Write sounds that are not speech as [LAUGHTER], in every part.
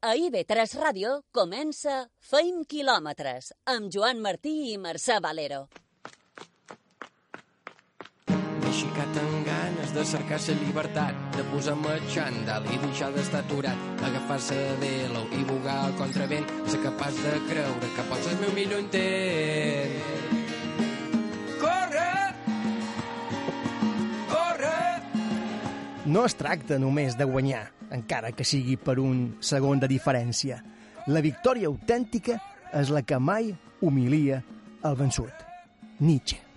A IB3 Ràdio comença Feim quilòmetres amb Joan Martí i Mercè Valero. M'he aixecat amb ganes de cercar la llibertat, de posar-me xandall i deixar d'estar aturat, agafar-se de l'ou i bugar al contravent, ser capaç de creure que pots el meu millor intent. No es tracta només de guanyar, encara que sigui per un segon de diferència. La victòria autèntica és la que mai humilia el vençut. Nietzsche.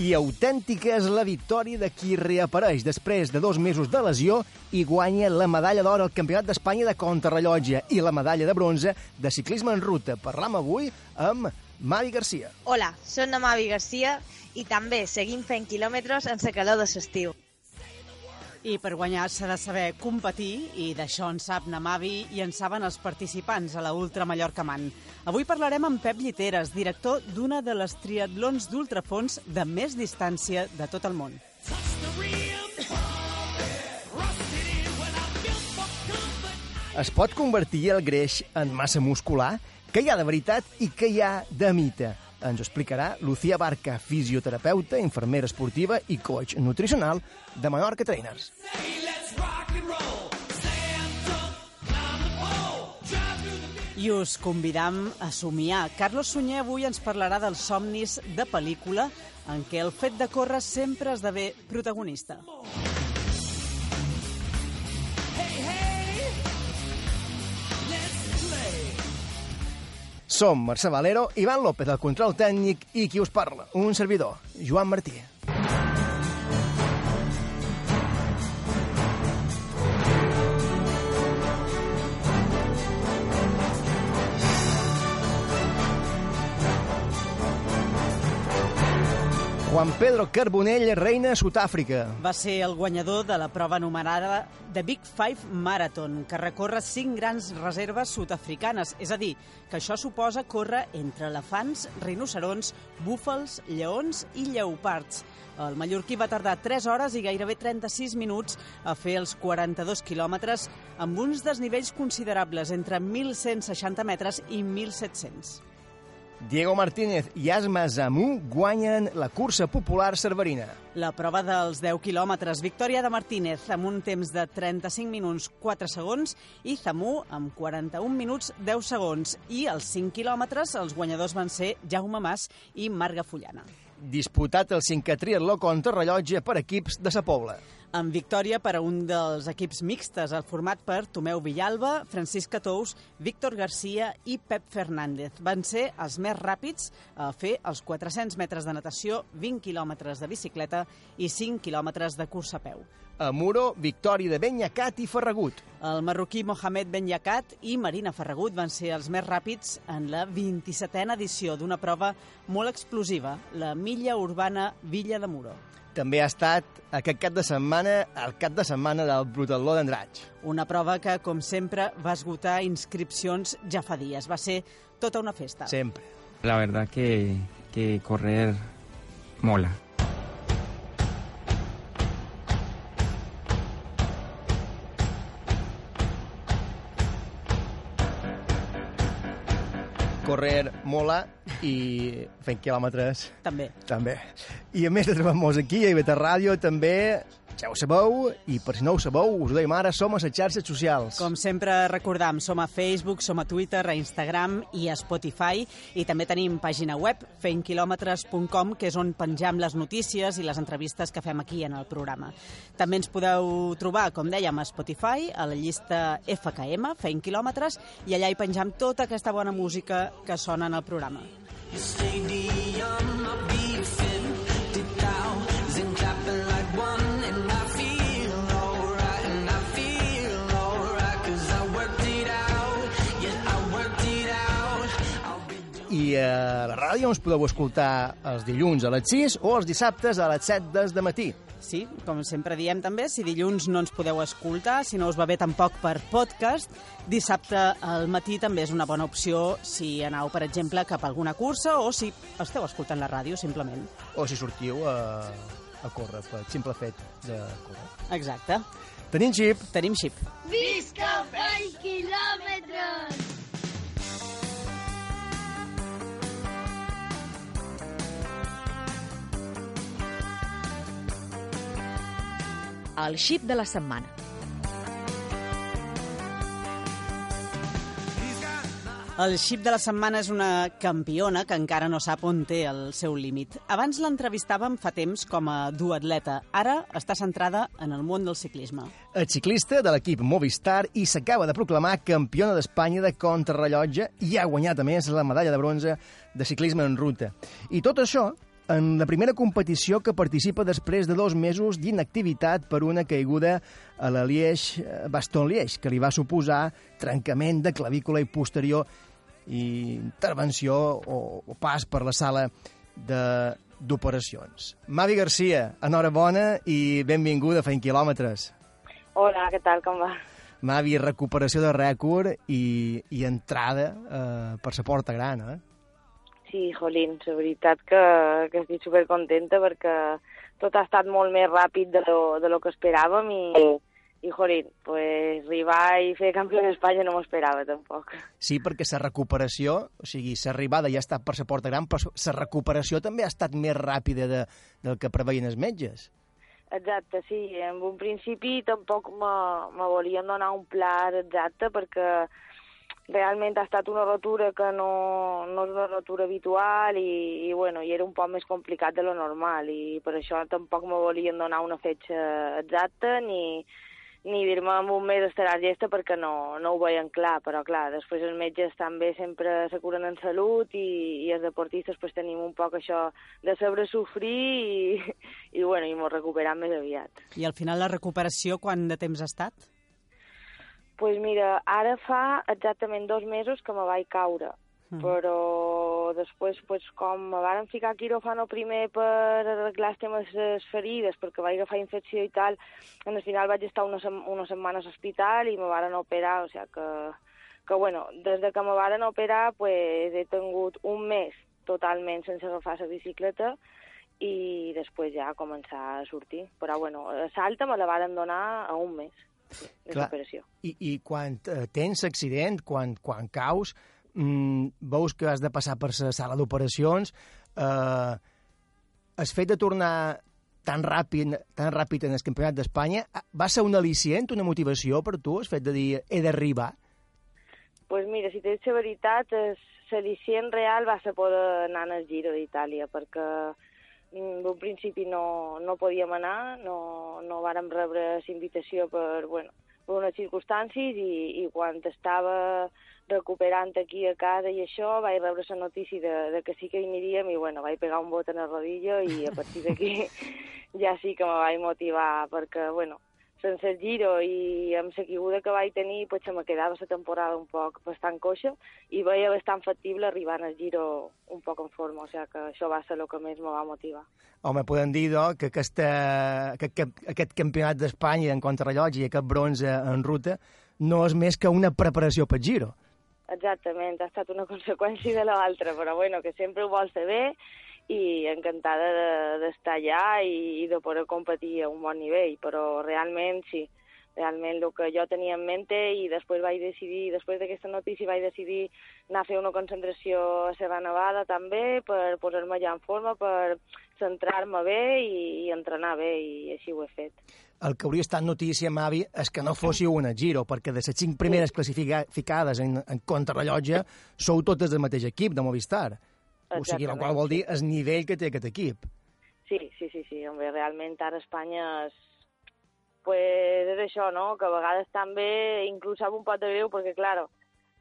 I autèntica és la victòria de qui reapareix després de dos mesos de lesió i guanya la medalla d'or al Campionat d'Espanya de contrarrellotge i la medalla de bronze de ciclisme en ruta. Parlam avui amb Mavi Garcia. Hola, soc la Mavi Garcia i també seguim fent quilòmetres en la calor de l'estiu. I per guanyar s'ha de saber competir, i d'això en sap Namavi i en saben els participants a la Ultra Mallorca Man. Avui parlarem amb Pep Lliteres, director d'una de les triatlons d'ultrafons de més distància de tot el món. Es pot convertir el greix en massa muscular? Què hi ha de veritat i què hi ha de mite? Ens explicarà Lucía Barca, fisioterapeuta, infermera esportiva i coach nutricional de Menorca Trainers. I us convidam a somiar. Carlos Sunyer avui ens parlarà dels somnis de pel·lícula en què el fet de córrer sempre esdevé protagonista. Hey, Som Mercè Valero, Ivan López, el control tècnic, i qui us parla, un servidor, Joan Martí. Juan Pedro Carbonell, reina Sud-àfrica. Va ser el guanyador de la prova anomenada The Big Five Marathon, que recorre cinc grans reserves sud-africanes. És a dir, que això suposa córrer entre elefants, rinocerons, búfals, lleons i lleopards. El mallorquí va tardar 3 hores i gairebé 36 minuts a fer els 42 quilòmetres amb uns desnivells considerables entre 1.160 metres i 1.700. Diego Martínez i Asma Zamú guanyen la cursa popular cerverina. La prova dels 10 quilòmetres. Victòria de Martínez amb un temps de 35 minuts 4 segons i Zamú amb 41 minuts 10 segons. I els 5 quilòmetres els guanyadors van ser Jaume Mas i Marga Fullana. Disputat el cinquè triatló contra rellotge per equips de sa Pobla. Amb victòria per a un dels equips mixtes, el format per Tomeu Villalba, Francisc Catous, Víctor Garcia i Pep Fernández. Van ser els més ràpids a fer els 400 metres de natació, 20 quilòmetres de bicicleta i 5 quilòmetres de cursa a peu. A Muro, victòria de Benyacat i Ferragut. El marroquí Mohamed Ben Yakat i Marina Ferragut van ser els més ràpids en la 27a edició d'una prova molt explosiva, la milla urbana Villa de Muro. També ha estat aquest cap de setmana el cap de setmana del Brutaló d'Andratx. Una prova que, com sempre, va esgotar inscripcions ja fa dies. Va ser tota una festa. Sempre. La verdad que, que correr mola. Correr mola i fent quilòmetres També. també. I a més de trobar-nos aquí a IBT Ràdio també, ja ho sabeu, i per si no ho sabeu, us ho dèiem ara, som a les xarxes socials. Com sempre recordam, som a Facebook, som a Twitter, a Instagram i a Spotify i també tenim pàgina web feinquilometres.com que és on penjam les notícies i les entrevistes que fem aquí en el programa. També ens podeu trobar, com dèiem, a Spotify, a la llista FKM, Feint Quilòmetres, i allà hi penjam tota aquesta bona música que sona en el programa. beat fifty I a la ràdio ens podeu escoltar els dilluns a les 6 o els dissabtes a les 7 des de matí. Sí, com sempre diem també, si dilluns no ens podeu escoltar, si no us va bé tampoc per podcast, dissabte al matí també és una bona opció si anau, per exemple, cap a alguna cursa o si esteu escoltant la ràdio, simplement. O si sortiu a, a córrer, pel simple fet de córrer. Exacte. Tenim xip. Tenim xip. Visca 20 El xip de la setmana. El xip de la setmana és una campiona que encara no sap on té el seu límit. Abans l'entrevistàvem fa temps com a duatleta. Ara està centrada en el món del ciclisme. El ciclista de l'equip Movistar i s'acaba de proclamar campiona d'Espanya de contrarrellotge i ha guanyat, a més, la medalla de bronze de ciclisme en ruta. I tot això en la primera competició que participa després de dos mesos d'inactivitat per una caiguda a la Liège-Baston-Liège, que li va suposar trencament de clavícula i posterior i intervenció o, o pas per la sala de d'operacions. Mavi Garcia, enhorabona i benvinguda a Feint Quilòmetres. Hola, què tal, com va? Mavi, recuperació de rècord i, i entrada eh, per la porta gran, eh? Sí, jolín, la veritat que, que estic supercontenta perquè tot ha estat molt més ràpid de lo, de lo que esperàvem i, i jolín, pues, arribar i fer campió d'Espanya no m'ho esperava tampoc. Sí, perquè la recuperació, o sigui, l'arribada ja ha estat per la porta gran, però la recuperació també ha estat més ràpida de, del que preveien els metges. Exacte, sí. En un principi tampoc me, me volíem donar un pla exacte perquè realment ha estat una rotura que no, no és una rotura habitual i, i, bueno, i era un poc més complicat de lo normal i per això tampoc me volien donar una fetge exacta ni, ni dir-me en un mes estaràs llesta perquè no, no ho veien clar, però clar, després els metges també sempre se curen en salut i, i els deportistes pues, tenim un poc això de saber sofrir i, i, bueno, i m'ho recuperam més aviat. I al final la recuperació, quan de temps ha estat? Pues mira, ara fa exactament dos mesos que me vaig caure, mm. però després, pues, com me varen ficar a quiròfano primer per arreglar els temes les ferides, perquè vaig agafar infecció i tal, en el final vaig estar una, sem una setmana a l'hospital i me varen operar, o sigui que, que bueno, des de que me varen operar, pues, he tingut un mes totalment sense agafar la bicicleta i després ja començar a sortir. Però, bueno, l'alta me la varen donar a un mes de Clar, recuperació. I, i quan eh, tens accident, quan, quan caus, mm, veus que has de passar per la sala d'operacions, eh, el fet de tornar tan ràpid, tan ràpid en el campionat d'Espanya eh, va ser un al·licient, una motivació per tu, el fet de dir he d'arribar? pues mira, si t'he la veritat, l'al·licient real va ser poder anar al Giro d'Itàlia, perquè d'un principi no, no podíem anar, no, no vàrem rebre la invitació per, bueno, per unes circumstàncies i, i quan estava recuperant aquí a casa i això, vaig rebre la notícia de, de que sí que hi aniríem i bueno, vaig pegar un bot en el rodillo i a partir d'aquí [LAUGHS] ja sí que me vaig motivar perquè, bueno, sense el giro i amb la caiguda que vaig tenir, pues, se me quedava la temporada un poc bastant coixa i veia bastant factible arribar al giro un poc en forma, o sigui que això va ser el que més me va motivar. Home, podem dir doncs, que, aquesta, que, que aquest campionat d'Espanya en contrarrellotge i aquest bronze en ruta no és més que una preparació pel Giro. Exactament, ha estat una [LAUGHS] conseqüència de l'altra, però bueno, que sempre ho vols bé i encantada d'estar de, allà i, i de poder competir a un bon nivell, però realment sí, realment el que jo tenia en mente i després vaig decidir, després d'aquesta notícia vaig decidir anar a fer una concentració a Serra Nevada també per posar-me ja en forma, per centrar-me bé i, i entrenar bé i així ho he fet. El que hauria estat notícia, Mavi, és que no fóssiu una Giro, perquè de les cinc primeres classificades en, en contrarrellotge sou totes del mateix equip, de Movistar. O sigui, la qual vol dir el nivell que té aquest equip. Sí, sí, sí, sí, home, realment ara Espanya és, pues, és això, no?, que a vegades també inclús sap un pot de greu, perquè, claro,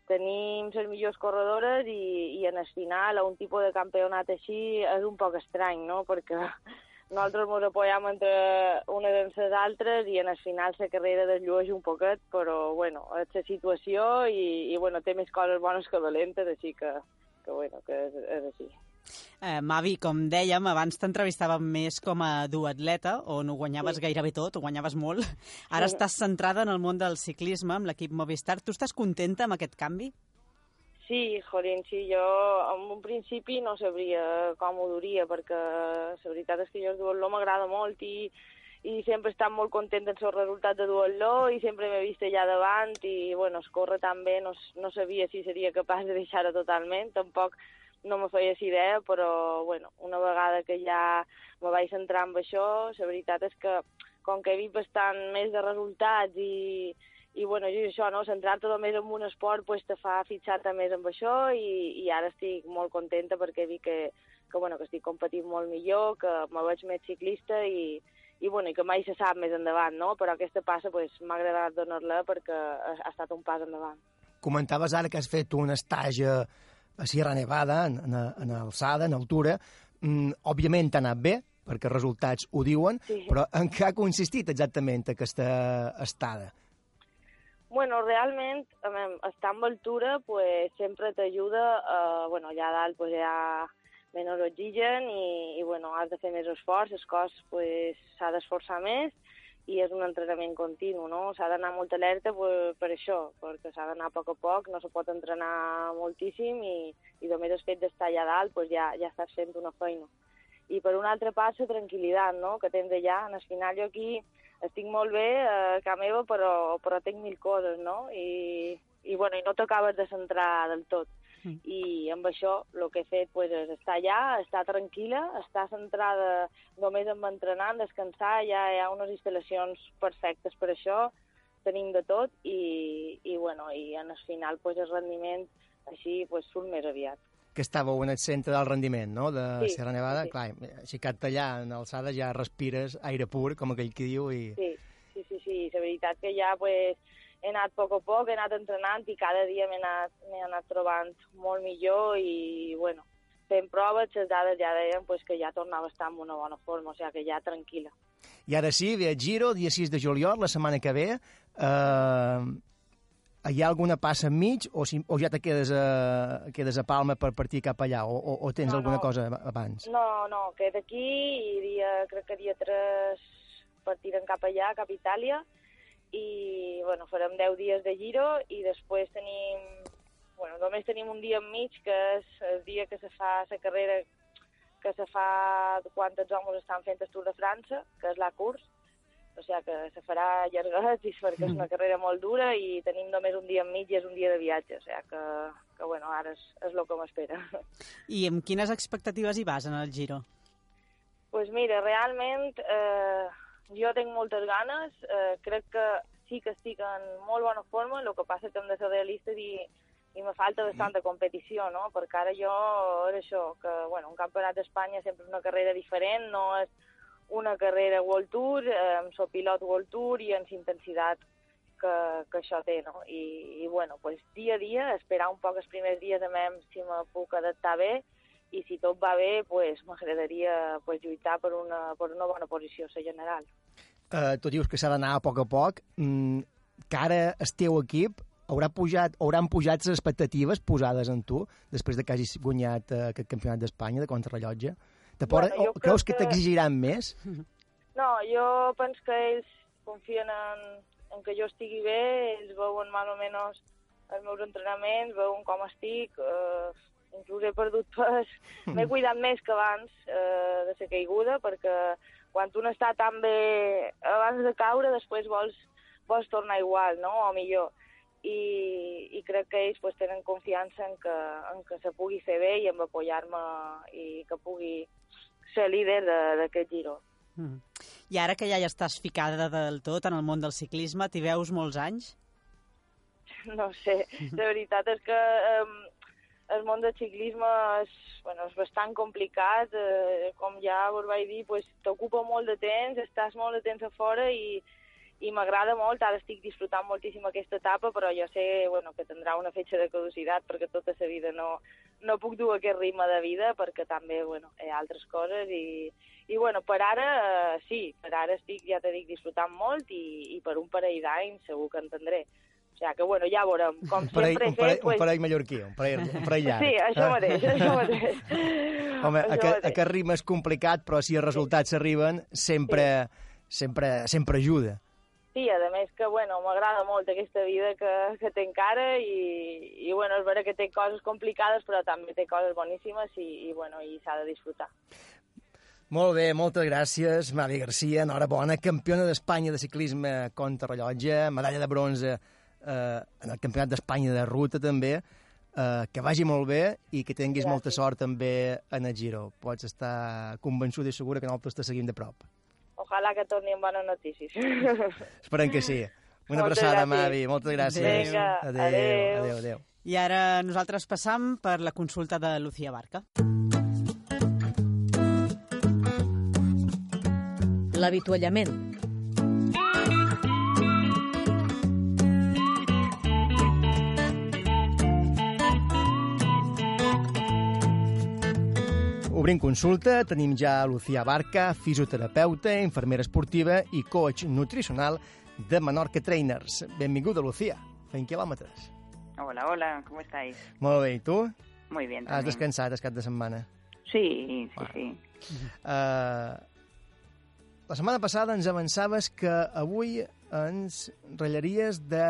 tenim les millors corredores i, i en el final a un tipus de campionat així és un poc estrany, no?, perquè [LAUGHS] nosaltres ens apoyam entre unes en les altres i en el final la carrera desllueix un poquet, però, bueno, és la situació i, i bueno, té més coses bones que dolentes, així que, que, bueno, que és, és així. Eh, Mavi, com dèiem, abans t'entrevistàvem més com a duatleta, on ho guanyaves Sí. gairebé tot, ho guanyaves molt. Ara Sí. estàs centrada en el món del ciclisme, amb l'equip Movistar. Tu estàs contenta amb aquest canvi? Sí, jolín, sí, jo en un principi no sabria com ho duria, perquè la veritat és que jo el duatló m'agrada molt i, i sempre he estat molt content del seu resultat de duatló i sempre m'he vist allà davant i, bueno, escórrer tan bé, no, no sabia si seria capaç de deixar-ho totalment, tampoc no me feia si idea, però, bueno, una vegada que ja me vaig centrar en això, la veritat és que com que he vist bastant més de resultats i, i bueno, jo això, no? centrar-te només en un esport pues, te fa fixar-te més en això i, i ara estic molt contenta perquè vist que, que, bueno, que estic competint molt millor, que me veig més ciclista i, i, bueno, i que mai se sap més endavant, no? Però aquesta passa pues, m'ha agradat donar-la perquè ha, ha estat un pas endavant. Comentaves ara que has fet un estatge a Sierra Nevada, en, en, en alçada, en altura. Mm, òbviament t'ha anat bé, perquè els resultats ho diuen, Sí. però en què ha consistit exactament aquesta estada? Bueno, realment, estar en altura pues, sempre t'ajuda, eh, bueno, allà dalt pues, hi ha menys oxigen i, i bueno, has de fer més esforç, el cos pues, s'ha d'esforçar més i és un entrenament continu, no? S'ha d'anar molt alerta pues, per això, perquè s'ha d'anar a poc a poc, no se pot entrenar moltíssim i, i només el fet d'estar allà dalt pues, ja, ja estàs fent una feina. I per una altra part, la tranquil·litat, no?, que tens allà. En el final jo aquí estic molt bé eh, a meva, però, però tinc mil coses, no? I, i, bueno, i no t'acabes de centrar del tot. Mm. I amb això el que he fet pues, és estar allà, estar tranquil·la, estar centrada només en entrenar, en descansar, ja hi ha unes instal·lacions perfectes per això, tenim de tot i, i, bueno, i en el final pues, el rendiment així pues, surt més aviat. Que estàveu en el centre del rendiment, no?, de Sí, Sierra Nevada. sí. Clar, aixecat allà en alçada ja respires aire pur, com aquell que diu, i... Sí, sí, sí, sí. La veritat que ja pues, he anat a poc a poc, he anat entrenant i cada dia m'he anat, anat trobant molt millor i, bueno, fent proves, les dades ja deien pues, que ja tornava a estar en una bona forma, o sigui que ja tranquil·la. I ara sí, ve el Giro, dia 6 de juliol, la setmana que ve. Eh, hi ha alguna passa enmig o, si, o ja te quedes a, quedes a Palma per partir cap allà o, o, o tens No, alguna no. cosa abans? No, no, que d'aquí i dia, crec que dia 3 partirem cap allà, cap a Itàlia, i bueno, farem 10 dies de giro i després tenim, bueno, només tenim un dia enmig, que és el dia que se fa la carrera que se fa quan els homes estan fent el Tour de França, que és la curs, o sigui que se farà llarguet i perquè és una carrera molt dura i tenim només un dia enmig i és un dia de viatge, o sigui que, que bueno, ara és, és el que m'espera. I amb quines expectatives hi vas en el Giro? pues mira, realment eh, jo tinc moltes ganes, eh, crec que sí que estic en molt bona forma, el que passa que hem de ser realistes i, i me falta bastanta competició, no? Perquè ara jo era això, que bueno, un campionat d'Espanya sempre és una carrera diferent, no és una carrera World Tour, eh, soc pilot World Tour i la intensitat que, que això té, no? I, i bueno, pues, dia a dia, esperar un poc els primers dies a veure si me puc adaptar bé i si tot va bé, pues, m'agradaria pues, lluitar per una, per una bona posició a la general. Eh, tu dius que s'ha d'anar a poc a poc. Mm, que ara el teu equip haurà pujat, hauran pujat les expectatives posades en tu després de que hagis guanyat eh, aquest campionat d'Espanya de contrarrellotge? Te Bueno, o, creus que que- t'exigiran més? No, jo penso que ells confien en, en que jo estigui bé, ells veuen més o menys els meus entrenaments, veuen com estic, eh, inclús he perdut pes, m'he cuidat més que abans eh, de la caiguda, perquè quan un està tan bé abans de caure, després vols, vols tornar igual, no?, o millor. I, i crec que ells pues, tenen confiança en que, en que se pugui fer bé i en apoyar-me i que pugui ser líder de- d'aquest giro. Mm. I ara que ja hi estàs ficada del tot en el món del ciclisme, t'hi veus molts anys? no sé, [LAUGHS] la veritat és que um, el món del ciclisme és, bueno, és bastant complicat, eh, com ja vos vaig dir, pues, t'ocupa molt de temps, estàs molt de temps a fora i, i m'agrada molt, ara estic disfrutant moltíssim aquesta etapa, però jo sé bueno, que tindrà una fetge de caducitat perquè tota la vida no, no puc dur aquest ritme de vida perquè també bueno, hi ha altres coses i, i bueno, per ara eh, sí, per ara estic, ja t'he dit, disfrutant molt i, i per un parell d'anys segur que entendré. Sigui que, bueno, ja veurem. Com Un parell, sempre un parell, fet, un parell mallorquí, un parell, un parell llarg. Sí, això eh? mateix, això mateix. [LAUGHS] Home, Això aquest, mateix. aquest ritme és complicat, però si els resultats s'arriben, sempre, sempre, sempre ajuda. Sí, a més que, bueno, m'agrada molt aquesta vida que, que té encara i, i, bueno, és vera que té coses complicades, però també té coses boníssimes i, i bueno, i s'ha de disfrutar. Molt bé, moltes gràcies, Mavi Garcia. Enhorabona, campiona d'Espanya de ciclisme contra rellotge, medalla de bronze eh, en el Campionat d'Espanya de ruta també. Eh, que vagi molt bé i que tinguis Gràcies. molta sort també en el Giro. Pots estar convençuda i segura que nosaltres te seguim de prop. Ojalà que torni amb bones notícies. [LAUGHS] Esperem que sí. Una Moltes abraçada, gràcies. Mavi. Moltes gràcies. Vinga, adéu, adéu. adéu, adéu. I ara nosaltres passam per la consulta de Lucía Barca. L'avituallament. Obrim consulta, tenim ja Lucía Barca, fisioterapeuta, infermera esportiva i coach nutricional de Menorca Trainers. Benvinguda, Lucía. Fent quilòmetres. Hola, hola, ¿cómo estáis? Molt bé, i tu? Muy bien. Has también. descansat el cap de setmana? Sí, sí, sí. Uh, la setmana passada ens avançaves que avui ens ratllaries de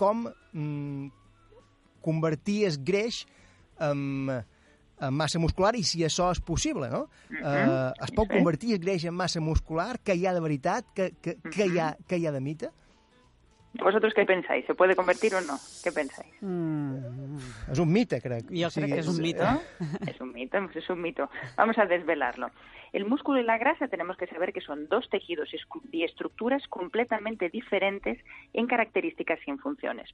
com mm, convertir el greix en, en massa muscular i si això és possible, no? Mhm, Uh, es pot sí. convertir el greix en massa muscular? Que hi ha de veritat? Que, que, que, hi, ha, que hi ha de mite? ¿Vosotros qué pensáis? ¿Se puede convertir o no? ¿Qué pensáis? Mm. És un mite, crec. Jo crec que és un mite. ¿No? Es un mito, es un mito. Vamos a desvelarlo. El músculo y la grasa tenemos que saber que son dos tejidos y estructuras completamente diferentes en características y en funciones.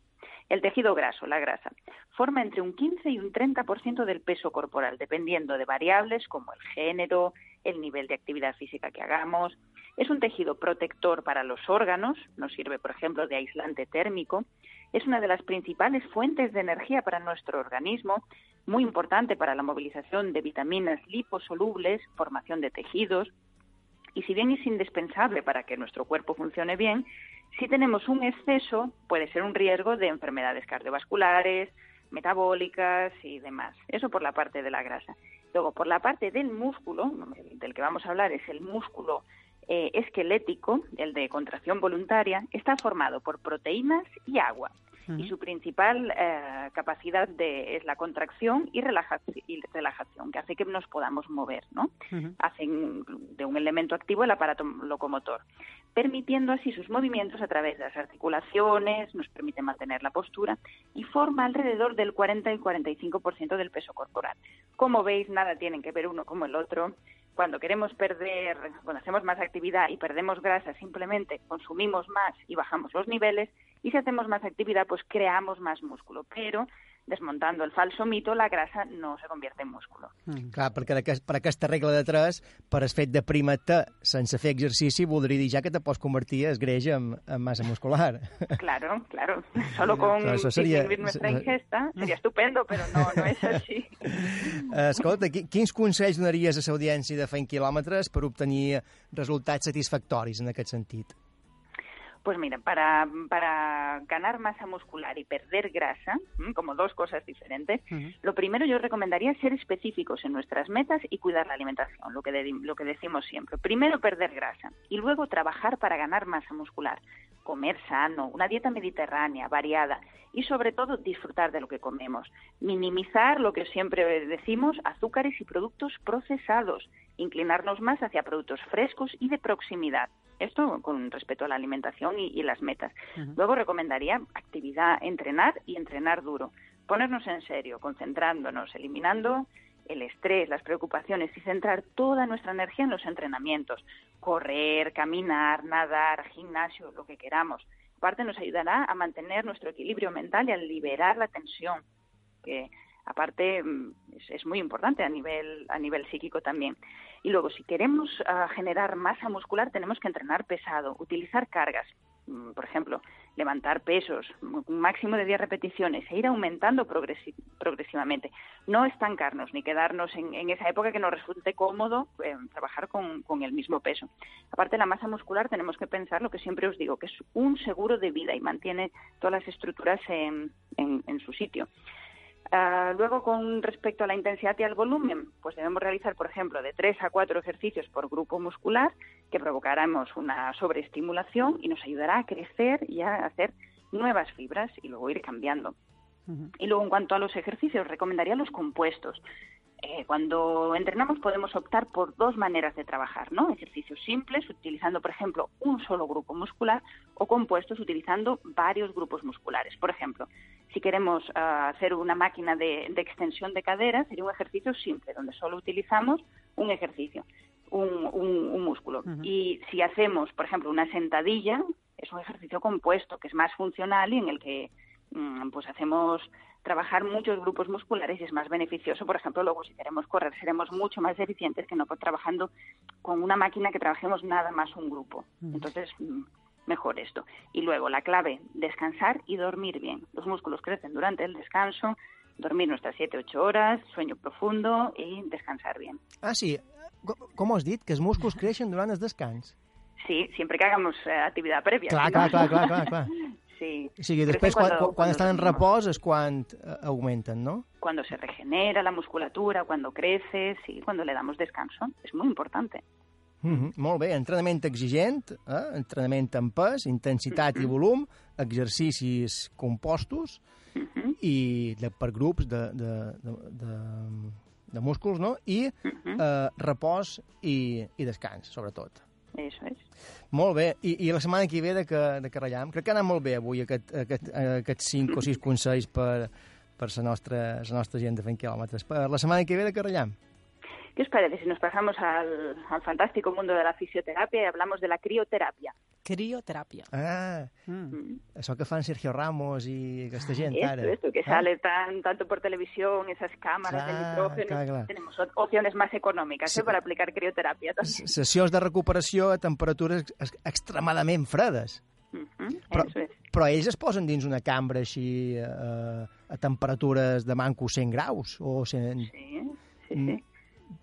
El tejido graso, la grasa, forma entre un 15 y un 30% del peso corporal, dependiendo de variables como el género, el nivel de actividad física que hagamos. Es un tejido protector para los órganos, nos sirve, por ejemplo, de aislante térmico. Es una de las principales fuentes de energía para nuestro organismo, muy importante para la movilización de vitaminas liposolubles, formación de tejidos. Y si bien es indispensable para que nuestro cuerpo funcione bien, si tenemos un exceso puede ser un riesgo de enfermedades cardiovasculares, metabólicas y demás. Eso por la parte de la grasa. Luego, por la parte del músculo, el del que vamos a hablar es el músculo eh, esquelético, el de contracción voluntaria, está formado por proteínas y agua. Y su principal eh, capacidad de, es la contracción y, relaja- y relajación, que hace que nos podamos mover, ¿no? Hacen de un elemento activo el aparato locomotor, permitiendo así sus movimientos a través de las articulaciones, nos permite mantener la postura y forma alrededor del 40 y 45% del peso corporal. Como veis, nada tienen que ver uno como el otro. Cuando queremos perder, cuando hacemos más actividad y perdemos grasa, simplemente consumimos más y bajamos los niveles. Y si hacemos más actividad, pues creamos más músculo. Pero, desmontando el falso mito, la grasa no se convierte en músculo. Clar, perquè d'aquest- per aquesta regla de 3, per el fet de primer-te sense fer exercici, voldria dir ja que te pots convertir el greix en, en massa muscular. [LAUGHS] Claro, claro. Solo con Claro, eso disminuir nuestra ingesta sería estupendo, pero no, no es así. Eh, [LAUGHS] Escolta, qui- quins consells donaries a l'audiència de fent quilòmetres per obtenir resultats satisfactoris en aquest sentit? Pues mira, para, para ganar masa muscular y perder grasa, como dos cosas diferentes, lo primero yo recomendaría ser específicos en nuestras metas y cuidar la alimentación, lo que, de- lo que decimos siempre. Primero perder grasa y luego trabajar para ganar masa muscular. Comer sano, una dieta mediterránea, variada y sobre todo disfrutar de lo que comemos. Minimizar lo que siempre decimos, azúcares y productos procesados. Inclinarnos más hacia productos frescos y de proximidad. Esto con respecto a la alimentación y, y las metas. Luego recomendaría actividad, entrenar y entrenar duro. Ponernos en serio, concentrándonos, eliminando el estrés, las preocupaciones y centrar toda nuestra energía en los entrenamientos. Correr, caminar, nadar, gimnasio, lo que queramos. Aparte nos ayudará a mantener nuestro equilibrio mental y a liberar la tensión, que aparte mm, es, muy importante a nivel, a nivel psíquico también. Y luego, si queremos ah, generar masa muscular, tenemos que entrenar pesado, utilizar cargas. mm, por ejemplo, levantar pesos, un máximo de 10 repeticiones e ir aumentando progresi- progresivamente. No estancarnos ni quedarnos en, en esa época que nos resulte cómodo eh, trabajar con, con el mismo peso. Aparte, la masa muscular tenemos que pensar lo que siempre os digo, que es un seguro de vida y mantiene todas las estructuras en, en- en su sitio. Ah, luego, con respecto a la intensidad y al volumen, pues debemos realizar, por ejemplo, de tres a cuatro ejercicios por grupo muscular que provocaremos una sobreestimulación y nos ayudará a crecer y a hacer nuevas fibras y luego ir cambiando. Y luego, en cuanto a los ejercicios, recomendaría los compuestos. Eh, cuando entrenamos podemos optar por dos maneras de trabajar, ¿no? Ejercicios simples, utilizando, por ejemplo, un solo grupo muscular, o compuestos utilizando varios grupos musculares. Por ejemplo, si queremos ah, hacer una máquina de, de extensión de cadera, sería un ejercicio simple, donde solo utilizamos un ejercicio, un, un- un músculo. Y si hacemos, por ejemplo, una sentadilla, es un ejercicio compuesto, que es más funcional y en el que mm, pues hacemos trabajar muchos grupos musculares y es más beneficioso. Por ejemplo, luego si queremos correr seremos mucho más eficientes que no trabajando con una máquina que trabajemos nada más un grupo. Entonces, mm, mejor esto. Y luego la clave, descansar y dormir bien. Los músculos crecen durante el descanso, dormir nuestras 7-8 horas, sueño profundo y descansar bien. Ah, sí. Co- Com has dit? Que els músculs creixen durant el descans. Sí, siempre que hagamos eh, actividad previa. Clar, si no- clar, clar, clar, clar, clar. [LAUGHS] Sí. O sigui, després, quan, cuando- quan, quan estan en repòs és quan eh, augmenten, no? Cuando se regenera la musculatura, cuando crece, sí, cuando le damos descanso. Es muy importante. Mm -hmm. Molt bé, entrenament exigent, eh? entrenament amb pes, intensitat i volum, exercicis compostos i de, per grups de, de, de, de, de músculs, no? I eh, repòs i, i descans, sobretot. Eso es. Molt bé, I, i la setmana que ve de que, de que crec que ha anat molt bé avui aquest, aquest, aquests 5 o 6 consells per, per la nostra, la nostra gent de fent quilòmetres. Per la setmana que ve de que. ¿Qué os parece si nos pasamos al, al fantástico mundo de la fisioterapia y hablamos de la crioterapia? Crioteràpia. Ah, Mm. això que fan Sergio Ramos i aquesta gent Esto, ara. esto, que Ah, sale tan, tanto por televisión, esas cámaras de Clar, nitrógeno. clar, clar. Tenemos opciones más económicas ¿eh? para aplicar crioterapia. Sessions de recuperació a temperatures ex- extremadament fredes. Ujú, Però, Eso es. però ells es posen dins una cambra així eh, a temperatures de manco 100 graus o 100... Sí, sí, Mm. sí.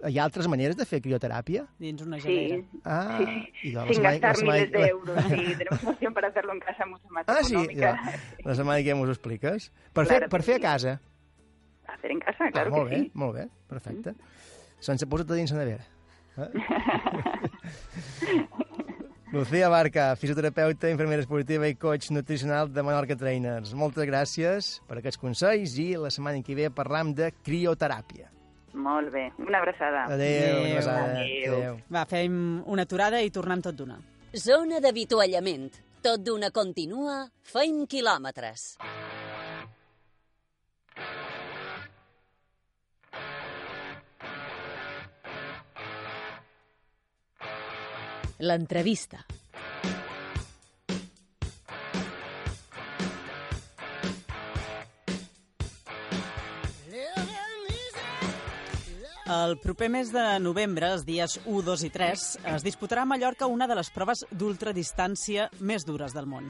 Hi ha altres maneres de fer crioteràpia? Dins una Sí, gelera. Ah, sí, sí. i la sin gastar la setmana- miles de la- euros. Sí, [LAUGHS] tenemos una opción para hacerlo en casa mucho más Ah, sí? Ja. La setmana que ve m'ho expliques. Per, Claro fer, per que fer a sí. casa. Hacer en casa, claro ah, molt que bé, sí. molt bé, perfecte. Sense posar-te dins la nevera. Eh? [LAUGHS] Lucía Barca, fisioterapeuta, infermera esportiva i coach nutricional de Menorca Trainers. Moltes gràcies per aquests consells i la setmana que ve parlam de crioteràpia. Molt bé. Una abraçada. Adéu, una abraçada. Adéu. Adéu. Va, fem una aturada i tornem tot d'una. Zona d'avituallament. Tot d'una continua, feim quilòmetres. L'entrevista. El proper mes de novembre, els dies 1, 2 i 3, es disputarà a Mallorca una de les proves d'ultradistància més dures del món.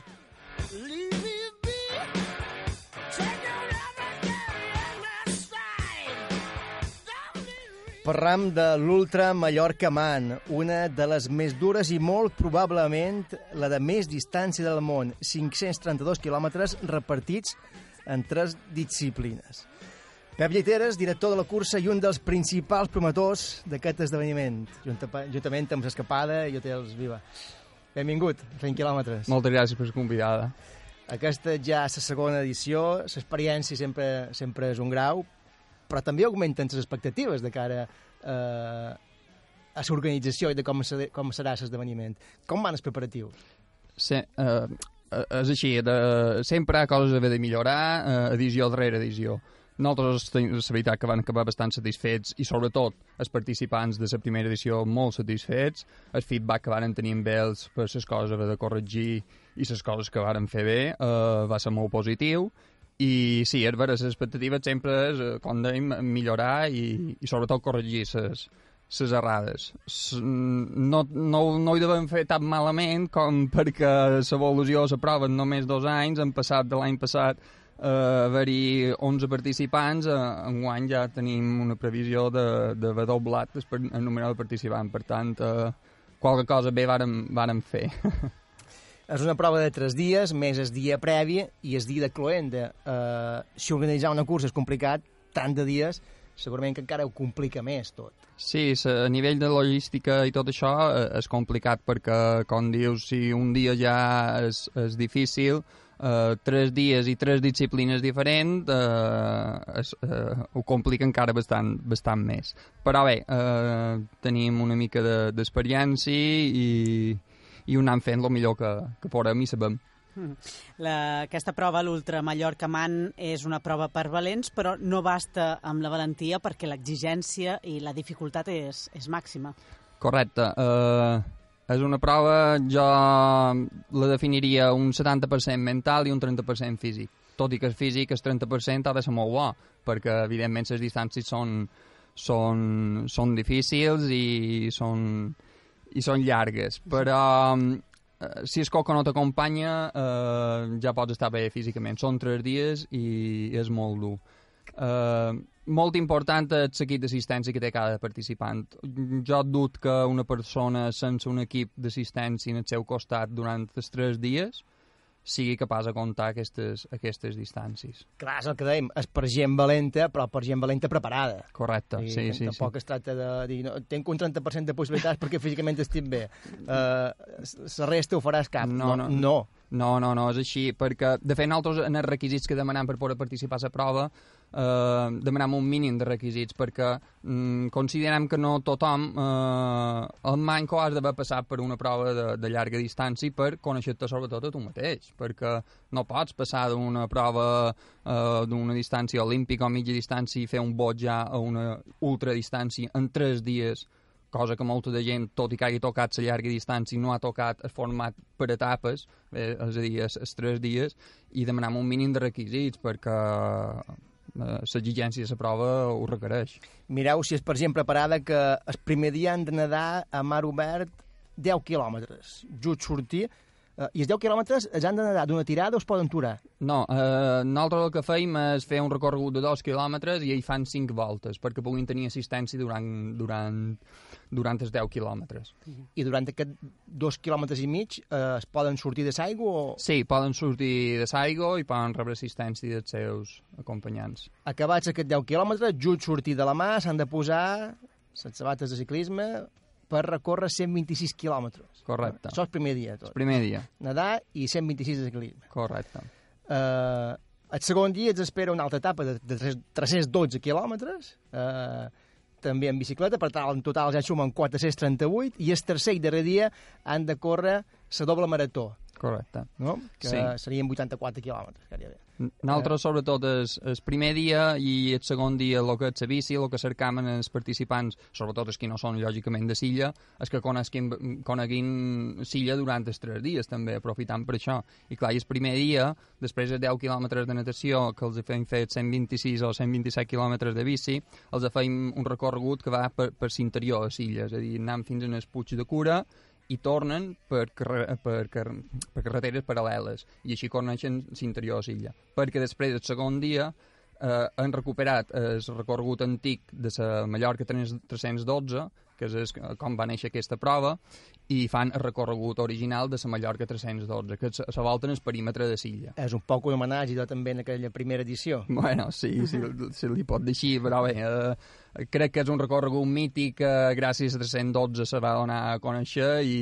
Parlam de l'Ultra Mallorca Man, una de les més dures i molt probablement la de més distància del món, 532 quilòmetres repartits en tres disciplines. Pep Lleiteres, director de la cursa i un dels principals promotors d'aquest esdeveniment, junta- juntament amb l'escapada i hotels Viva. Benvingut, fent quilòmetres. Moltes gràcies per convidada. Aquesta ja és la segona edició, l'experiència sempre, sempre és un grau, però també augmenten les expectatives de cara eh, a l'organització i de com, se, com serà l'esdeveniment. Com van els preparatius? Se, eh, eh, és així, de, sempre hi ha coses a haver de millorar, eh, edició darrere edició. Nosaltres tenim veritat que van acabar bastant satisfets i sobretot els participants de la primera edició molt satisfets, el feedback que van tenir amb ells per les coses haver de corregir i les coses que varen fer bé eh, va ser molt positiu i sí, és vera, les expectatives sempre és, eh, com dèiem, millorar i, i sobretot corregir les les errades. S no, no, no hi devem fer tan malament com perquè l'evolució la prova en només dos anys, han passat de l'any passat eh, haver-hi 11 participants, eh, enguany ja tenim una previsió de- d'haver doblat el, número de participants, per tant, eh, qualque cosa bé vàrem, vàrem fer. [LAUGHS] És una prova de tres dies, més el dia previ i el dia de cloenda. Uh, si organitzar una cursa és complicat, tant de dies, segurament que encara ho complica més tot. Sí, a nivell de logística i tot això eh, és complicat perquè, com dius, si un dia ja és, és difícil, eh, tres dies i tres disciplines diferents eh, es, eh, ho complica encara bastant, bastant més. Però bé, eh, tenim una mica de- d'experiència i, i ho anem fent el millor que, que podem i sabem. Mm. La, aquesta prova, l'Ultra Mallorca Man, és una prova per valents, però no basta amb la valentia perquè l'exigència i la dificultat és, és màxima. Correcte. Uh, és una prova, jo la definiria un 70% mental i un 30% físic. Tot i que el físic, el 30% ha de ser molt bo, perquè evidentment les distàncies són, són, són difícils i són, i són llargues. Però eh, si el coco no t'acompanya, eh, ja pots estar bé físicament. Són tres dies i és molt dur. Uh, molt important el seguit d'assistència que té cada participant. Jo dut que una persona sense un equip d'assistència en el seu costat durant els tres dies sigui capaç de comptar aquestes, aquestes distàncies. Clar, és el que dèiem, és per gent valenta, però per gent valenta preparada. Correcte, I sí, sí, Tampoc es tracta de dir, no, tinc un 30% de possibilitats perquè físicament estic bé. Uh, la resta ho faràs cap. No, no. no. No, no, no, és així, perquè, de fet, nosaltres en els requisits que demanem per poder participar a la prova, eh, demanem un mínim de requisits, perquè mm, considerem que no tothom, eh, el manco has d'haver passat per una prova de, de llarga distància per conèixer-te sobretot a tu mateix, perquè no pots passar d'una prova eh, d'una distància olímpica o mitja distància i fer un bot ja a una ultradistància en tres dies, cosa que molta de gent, tot i que hagi tocat la llarga distància, no ha tocat el format per etapes, eh, és a dir, els, tres dies, i demanem un mínim de requisits perquè l'exigència de la prova ho requereix. Mireu si és per gent preparada que el primer dia han de nedar a mar obert 10 quilòmetres. Just sortir, eh, i els 10 quilòmetres els han de nedar d'una tirada o es poden aturar? No, eh, nosaltres el que feim és fer un recorregut de dos quilòmetres i hi fan cinc voltes perquè puguin tenir assistència durant, durant, durant els 10 quilòmetres. I durant aquests dos quilòmetres i mig eh, es poden sortir de l'aigua o... Sí, poden sortir de Saigo i poden rebre assistència dels seus acompanyants. Acabats aquests 10 quilòmetres, just sortir de la mà, s'han de posar les sabates de ciclisme per recórrer 126 quilòmetres. Correcte. Això és el primer dia, tot. El primer dia. Nedar i 126 de ciclisme. Correcte. Uh, el segon dia ens espera una altra etapa de, de tres- 312 quilòmetres, uh, també en bicicleta, per tant, en total ja sumen 438, i el tercer i darrer dia han de córrer la doble marató, Correcte. no? que Sí. serien 84 quilòmetres, gairebé. Nosaltres, sobretot, el, el primer dia i el segon dia, el que és la bici, el que cercam en els participants, sobretot els que no són, lògicament, de Silla, és que coneguin, coneguin Silla durant els tres dies, també, aprofitant per això. I clar, i el primer dia, després de 10 quilòmetres de natació, que els hem fet 126 o 127 quilòmetres de bici, els feim un recorregut que va per, per l'interior de Silla, és a dir, anam fins en el Puig de Cura, i tornen per, carre per, car per carreteres paral·leles i així coneixen l'interior de l'illa. Perquè després el segon dia eh, han recuperat el recorregut antic de la Mallorca 312 que és es, com va néixer aquesta prova i fan el recorregut original de la Mallorca 312 que se, volta en el perímetre de l'illa És un poc un homenatge jo, també en aquella primera edició. Bueno, sí, sí, [LAUGHS] se li pot dir així, però bé, eh, crec que és un recorregut mític que gràcies a 312 se va donar a conèixer i,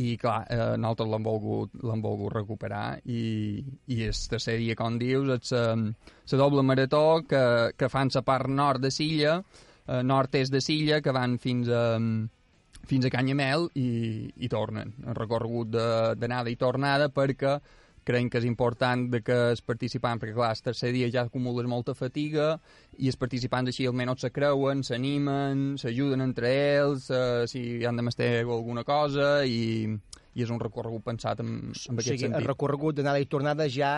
i clar, eh, nosaltres l'hem volgut, volgut recuperar i, i el tercer dia, com dius, és la doble marató que, que fan la part nord de Silla, eh, nord-est de Silla, que van fins a, fins a Canyamel i, i tornen. El recorregut d'anada i tornada perquè creiem que és important de que els participants, perquè clar, el tercer dia ja acumules molta fatiga i els participants així almenys se creuen, s'animen, s'ajuden entre ells, eh, si han de mestre alguna cosa i, i és un recorregut pensat en, en O aquest sigui, el sentit. recorregut d'anada i tornada ja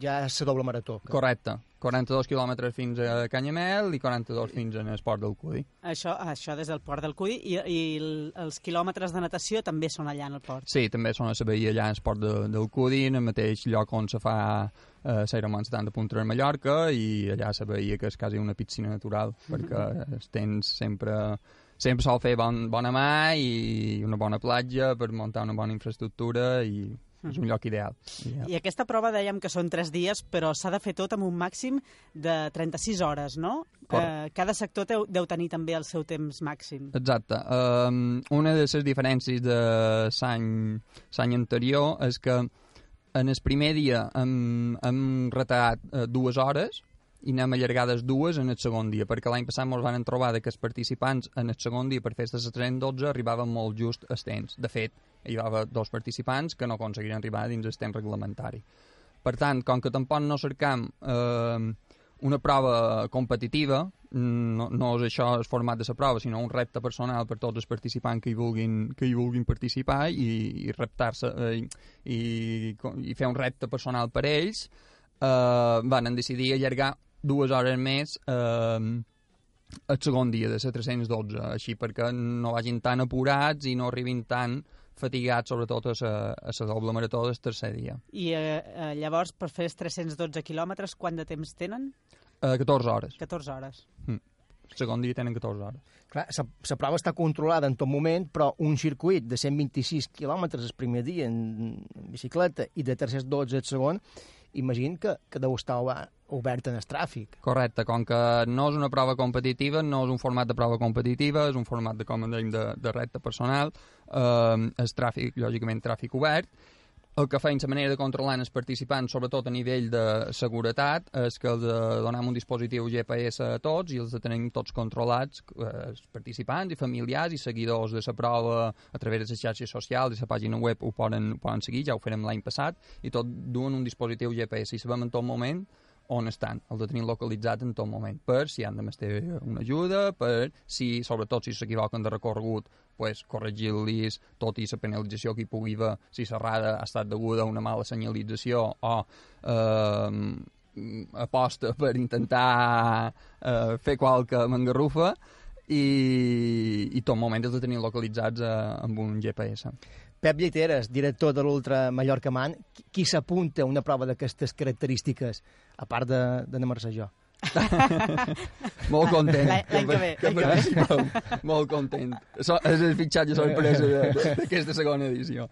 ja és la doble marató. Correcte. 42 quilòmetres fins a Canyamel i 42 fins en el port del Cudi. Això, això des del port del Cudi i, i el, els quilòmetres de natació també són allà en el port. Sí, també són a la veïa allà en el port de, del Cudi, en el mateix lloc on se fa eh, l'Ironman 70 Punta de Mallorca i allà se veia que és quasi una piscina natural perquè els tens sempre sempre sol fer bon, bona mà i una bona platja per muntar una bona infraestructura i és un lloc ideal. ideal. I aquesta prova dèiem que són 3 dies, però s'ha de fer tot amb un màxim de 36 hores, no? Eh, cada sector deu, deu tenir també el seu temps màxim. Exacte. Um, una de les diferències de l'any anterior és que en el primer dia hem, hem retallat uh, dues hores i anem allargades dues en el segon dia, perquè l'any passat ens van trobar que els participants en el segon dia per festes de 312 arribaven molt just a temps. De fet, hi va haver dos participants que no aconseguiren arribar dins el temps reglamentari. Per tant, com que tampoc no cercam eh, una prova competitiva, no, no és això el format de la prova, sinó un repte personal per tots els participants que hi vulguin, que hi vulguin participar i, i reptar-se eh, i, i fer un repte personal per ells, eh, van decidir allargar dues hores més eh, el segon dia de la 312, així perquè no vagin tan apurats i no arribin tan fatigats, sobretot a la, a la doble marató del tercer dia. I eh, eh, llavors, per fer els 312 quilòmetres, quant de temps tenen? Eh, 14 hores. 14 hores. Mm. El segon dia tenen 14 hores. Clar, la, la prova està controlada en tot moment, però un circuit de 126 quilòmetres el primer dia en, en bicicleta i de 312 el segon, imagino que, que deu estar obert en el tràfic. Correcte, com que no és una prova competitiva, no és un format de prova competitiva, és un format de, com dèiem, de, de recta personal, eh, és tràfic, lògicament, tràfic obert, el que feim la manera de controlar els participants, sobretot a nivell de seguretat, és que els eh, donem un dispositiu GPS a tots i els tenim tots controlats, eh, els participants i familiars i seguidors de la prova a través de les xarxes socials i la pàgina web ho poden, ho poden seguir, ja ho farem l'any passat, i tot duen un dispositiu GPS i sabem en tot moment on estan, el de tenir localitzat en tot moment, per si han de mestre una ajuda, per si, sobretot si s'equivoquen de recorregut, pues, corregir-los tot i la penalització que hi pugui haver si l'errada ha estat deguda a una mala senyalització o eh, aposta per intentar eh, fer qualque mangarrufa i, i tot moment els de tenir localitzats eh, amb un GPS. Pep Lleiteres, director de l'Ultra Mallorca Man, qui, s'apunta a una prova d'aquestes característiques, a part de, de anar-se jo? [LAUGHS] molt content. L'any que ve, que, ve. molt content. So, és el fitxatge sorpresa de- d'aquesta segona edició.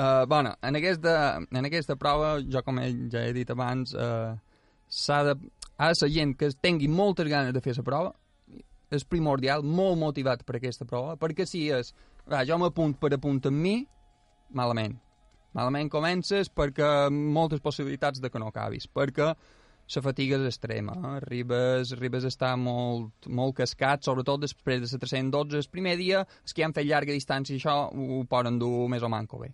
Uh, bueno, en aquesta, en aquesta prova, jo com ja he dit abans, uh, s'ha de, ha de ser gent que tingui moltes ganes de fer la prova, és primordial, molt motivat per aquesta prova, perquè si és, va, jo m'apunt per apunt amb mi, malament. Malament comences perquè moltes possibilitats de que no acabis, perquè la fatiga és extrema, eh? arribes, arribes a estar molt, molt cascat, sobretot després de la 312. El primer dia, els que han fet llarga distància, això ho poden dur més o manco bé.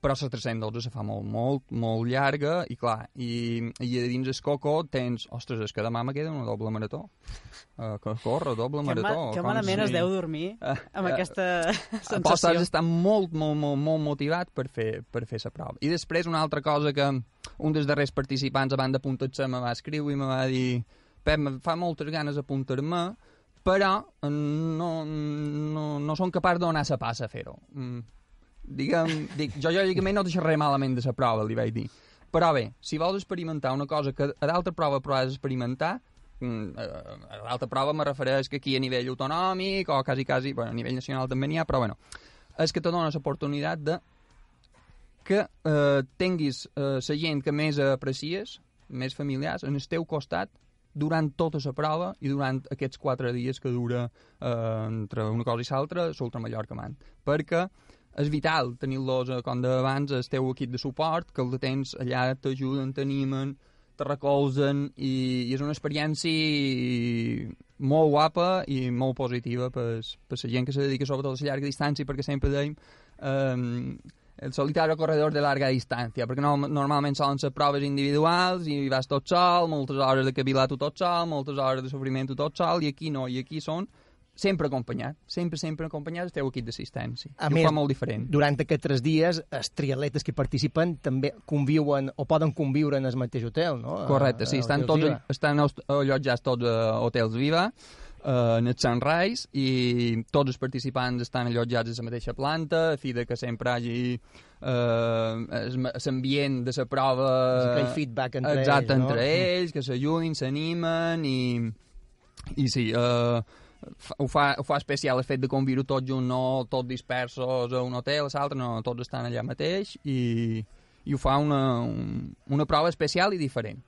Però la 312 se fa molt, molt, molt llarga i clar, i, i a dins el coco tens, ostres, és que demà me queda una doble marató. Uh, que corre, doble Que, marató. ma que malament es deu dormir amb eh, [LAUGHS] aquesta Pots sensació. estar molt, molt, molt, molt motivat per fer, per fer la prova. I després una altra cosa que un dels darrers participants a banda d'apuntar-se me va escriure i me va dir Pep, me fa moltes ganes d'apuntar-me, però no, no, no som capaç de donar la passa a fer-ho. Mm. Diguem, dic, jo lògicament no deixaré malament de la prova, li vaig dir. Però bé, si vols experimentar una cosa que a d'altra prova provaràs experimentar, mm, a l'altra prova me refereix que aquí a nivell autonòmic o quasi, quasi, bueno, a nivell nacional també n'hi ha, però bueno, és que te dona l'oportunitat de que eh, tinguis eh, la gent que més aprecies, més familiars, en el teu costat durant tota la prova i durant aquests quatre dies que dura eh, entre una cosa i l'altra l'Ultra Mallorca Man. Perquè és vital tenir-los, eh, com d'abans, el teu equip de suport, que el tens allà, t'ajuden, t'animen, te recolzen i, i és una experiència molt guapa i molt positiva per, per la gent que se dedica sobretot a la llarga distància perquè sempre dèiem um, el solitario corredor de larga distància perquè no, normalment solen ser proves individuals i vas tot sol, moltes hores de cavilar tu tot sol moltes hores de sofriment tu tot sol i aquí no, i aquí són sempre acompanyat, sempre, sempre acompanyat del teu equip d'assistència. A I més, ho fa molt diferent. durant aquests tres dies, els triatletes que participen també conviuen o poden conviure en el mateix hotel, no? Correcte, sí, estan tots, Viva. estan allotjats tots a Hotels Viva, eh, en el Sunrise, i tots els participants estan allotjats a la mateixa planta, a fi de que sempre hagi eh, l'ambient de la prova... Aquell feedback entre exacte, ells, no? entre ells, que s'ajudin, s'animen, i, i sí, eh, ho, fa, ho fa especial el fet de conviure tots junts, no tots dispersos a un hotel, a l'altre, no, tots estan allà mateix, i, i ho fa una, un, una prova especial i diferent.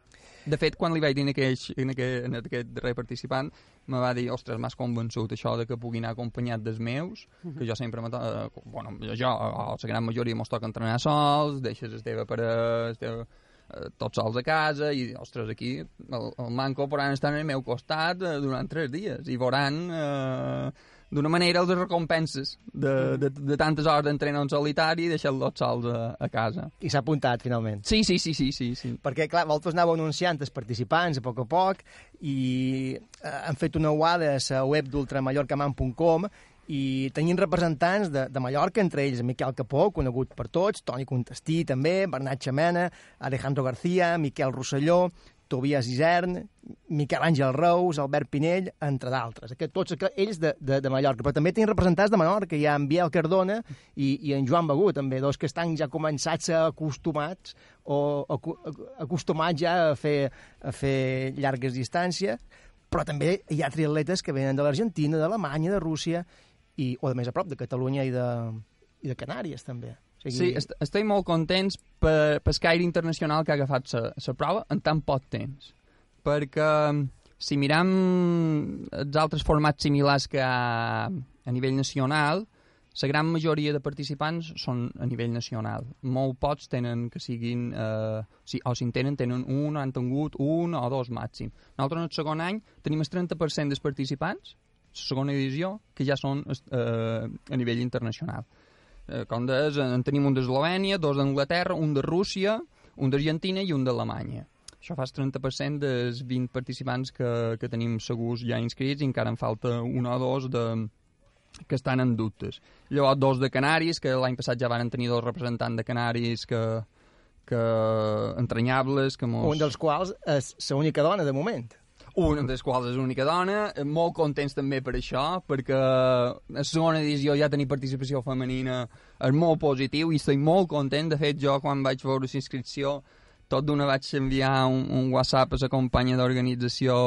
De fet, quan li vaig dir en, aquell, en, aquell, en aquest darrer participant, me va dir, ostres, m'has convençut això de que pugui anar acompanyat dels meus, Mhm. que jo sempre, eh, bueno, jo, a la gran majoria mos toca entrenar sols, deixes el teva per el teu, eh, tots sols a casa, i, ostres, aquí el, el manco podran estar al meu costat eh, durant tres dies, i veuran eh, d'una manera les recompenses de, de, de tantes hores d'entrenar en solitari i deixar-los sols a, a casa. I s'ha apuntat, finalment. Sí, sí, sí, sí, sí, sí. Perquè, clar, vosaltres anàveu anunciant els participants a poc a poc i eh, han fet una UAD a la web d'ultramallorcaman.com i tenien representants de, de Mallorca, entre ells Miquel Capó, conegut per tots, Toni Contestí també, Bernat Xamena, Alejandro García, Miquel Rosselló, Tobias Isern, Miquel Àngel Reus, Albert Pinell, entre d'altres. Aquest, tots ells de, de, de Mallorca. Però també tenen representants de Menorca, hi ha en Biel Cardona i, i en Joan Begú, també, dos que estan ja començats a acostumats o acostumats ja a fer, a fer llargues distàncies, però també hi ha triatletes que venen de l'Argentina, d'Alemanya, de Rússia, i, o de més a prop, de Catalunya i de, i de Canàries, també. O Sí, est estem molt contents per, Skyrim Internacional que ha agafat la prova en tan poc temps. Perquè si miram els altres formats similars que ha a nivell nacional, la gran majoria de participants són a nivell nacional. Molt pocs tenen que siguin... Eh, si, o si en tenen, tenen un, han tingut un o dos màxim. Nosaltres en el segon any tenim el 30% dels participants, segona edició, que ja són eh, a nivell internacional. Eh, com deies, en tenim un d'Eslovènia, dos d'Anglaterra, un de Rússia, un d'Argentina i un d'Alemanya. Això fa el 30% dels 20 participants que, que tenim segurs ja inscrits i encara en falta un o dos de, que estan en dubtes. Llavors, dos de Canaris, que l'any passat ja van tenir dos representants de Canaris que, que entranyables, que mos... Un dels quals és l'única dona, de moment. Una de les quals és l'única dona, eh, molt contents també per això, perquè a la segona edició ja tenir participació femenina és molt positiu i estic molt content. De fet, jo quan vaig veure la inscripció, tot d'una vaig enviar un, un WhatsApp a la companya d'organització,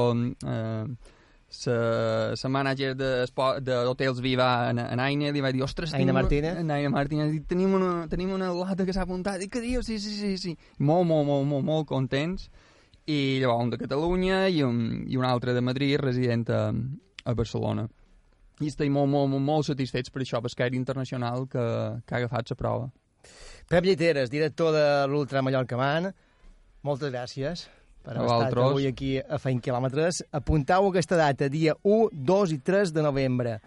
eh, la, la mànager d'Hotels Viva, en, en Aina, li vaig dir, ostres, Aina una- Martínez? Aina Martínez, dic, tenim una, tenim una lata que s'ha apuntat. I què dius? Sí, sí, sí, sí. Molt, molt, molt, molt, molt contents i llavors un de Catalunya i un, i un altre de Madrid, resident a, a Barcelona. I estic molt, molt, molt, molt satisfets per això, per Skyrim Internacional que, que ha agafat la prova. Pep Lliteres, director de l'Ultra Mallorca Man, moltes gràcies per haver estat avui aquí a Feint Quilòmetres. Apuntau aquesta data, dia 1, 2 i 3 de novembre.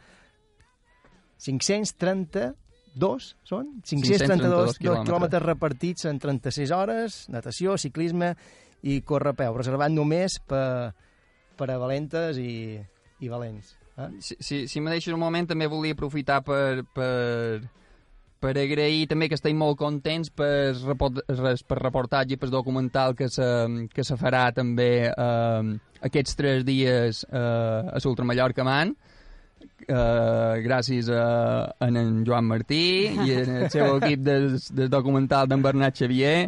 532 són? 532 532 quilòmetres. quilòmetres repartits en 36 hores, natació, ciclisme i corre a peu, reservat només per, per a valentes i, i valents. Eh? Si, si, si me deixes un moment, també volia aprofitar per, per, per agrair també que estem molt contents per, per reportatge i per documental que se, que se farà també eh, aquests tres dies eh, a l'Ultra Mallorca Man eh, gràcies a, a en Joan Martí i al seu [LAUGHS] equip del, del documental d'en Bernat Xavier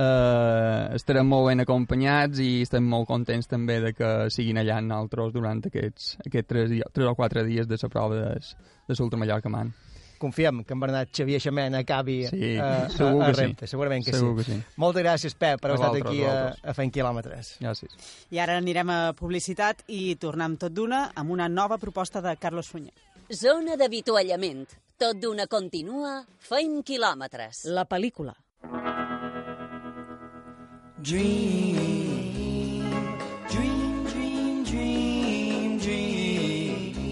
eh, estarem molt ben acompanyats i estem molt contents també de que siguin allà amb nosaltres durant aquests, aquests tres, dia, tres o quatre dies de la prova de, de l'Ultra Mallorca Man. Confiem que en Bernat Xavier Xamena acabi Sí, a, segur a, a que sí. Repte, segurament que Segur sí. que sí. Moltes gràcies, Pep, per haver estat aquí a a, vosaltres. a Fent Quilòmetres. Gràcies. I ara anirem a publicitat i tornem tot d'una amb una nova proposta de Carlos Sunyer. Zona d'avituallament. Tot d'una continua, feim quilòmetres. La pel·lícula. Dream, dream, dream, dream, dream,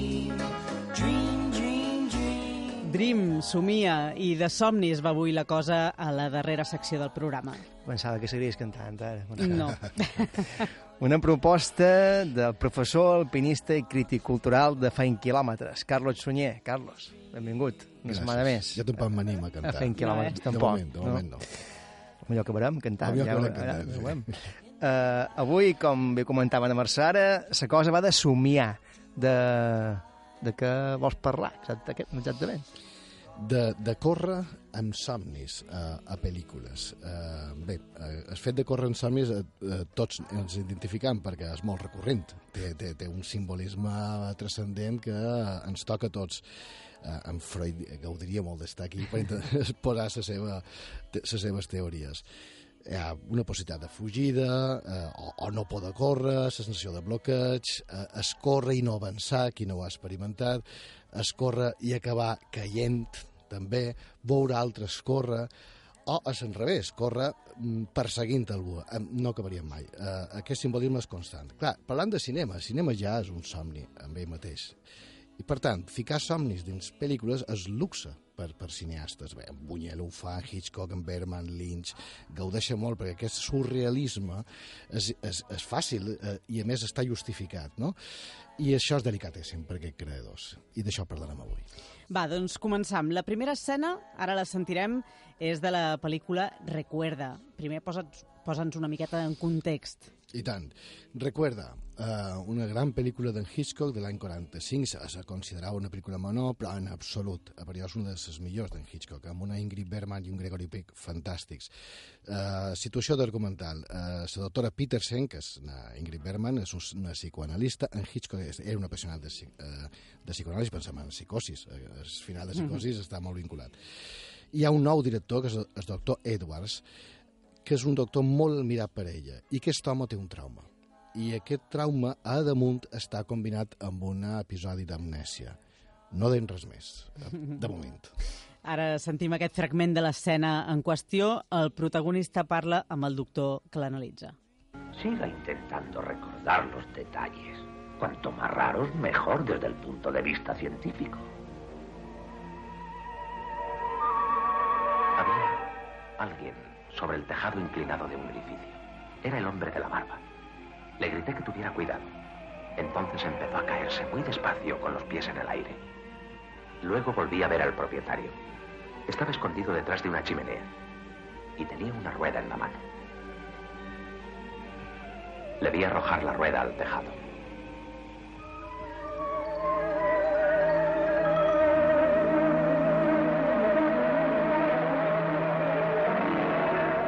dream, dream, dream. Dream, somia i de somnis va avui la cosa a la darrera secció del programa. Pensava que seguiries cantant, ara. No. Una proposta del professor alpinista i crític cultural de Feint Quilòmetres, Carlos Sunyer. Carlos, benvingut. Una Gràcies. setmana més. Ja tampoc m'anima a cantar. A Feint Quilòmetres, De tampoc. moment, de moment no. Millor que veurem cantant. Millor ja, veurem cantant, ho veurem. Uh, avui, com bé comentava la Mercè ara, la cosa va de somiar, de, de què vols parlar, exacte, exactament. De, de córrer amb somnis a, a pel·lícules. Uh, bé, el fet de córrer amb somnis uh, uh, tots ens identificam perquè és molt recurrent. Té, té, té un simbolisme transcendent que ens toca a tots. Uh, en Freud gaudiria molt d'estar aquí per [LAUGHS] exposar [LAUGHS] les seva, seves teories. Hi ha una possibilitat de fugida, eh, o, o no poder córrer, sensació de bloqueig, eh, es córrer i no avançar, qui no ho ha experimentat, es córrer i acabar caient, també, veure altres córrer, o a l'enrevés, córrer mm, perseguint algú. Eh, No acabaríem mai. Eh, aquest simbolisme és constant. Clar, parlant de cinema, el cinema ja és un somni amb ell mateix. I, per tant, ficar somnis dins pel·lícules és luxe per, per cineastes. Bé, Buñuel ho fa, Hitchcock, en Berman, Lynch, gaudeixen molt perquè aquest surrealisme és, és, és fàcil eh, i, a més, està justificat, no? I això és delicatéssim per aquests creadors. I d'això parlarem avui. Va, doncs començam. La primera escena, ara la sentirem, és de la pel·lícula Recuerda. Primer posa'ns posa'ns una miqueta en context. I tant. Recuerda, eh, una gran pel·lícula d'en Hitchcock de l'any 45, se, se considerava una pel·lícula menor, però en absolut, a parer és una de les millors d'en Hitchcock, amb una Ingrid Bergman i un Gregory Peck fantàstics. Eh, situació documental. Eh, la doctora Petersen, que és una Ingrid Bergman, és una psicoanalista, en Hitchcock era un apassionat de, eh, de psicoanàlisi, pensem en psicosis, eh, el final de psicosis està molt vinculat. Hi ha un nou director, que és el, el doctor Edwards, que és un doctor molt mirat per ella i aquest home té un trauma i aquest trauma a damunt està combinat amb un episodi d'amnèsia no deim res més de moment Ara sentim aquest fragment de l'escena en qüestió. El protagonista parla amb el doctor que l'analitza. Siga intentando recordar los detalles. Cuanto más raros, mejor desde el punto de vista científico. Había alguien sobre el tejado inclinado de un edificio. Era el hombre de la barba. Le grité que tuviera cuidado. Entonces empezó a caerse muy despacio con los pies en el aire. Luego volví a ver al propietario. Estaba escondido detrás de una chimenea y tenía una rueda en la mano. Le vi arrojar la rueda al tejado.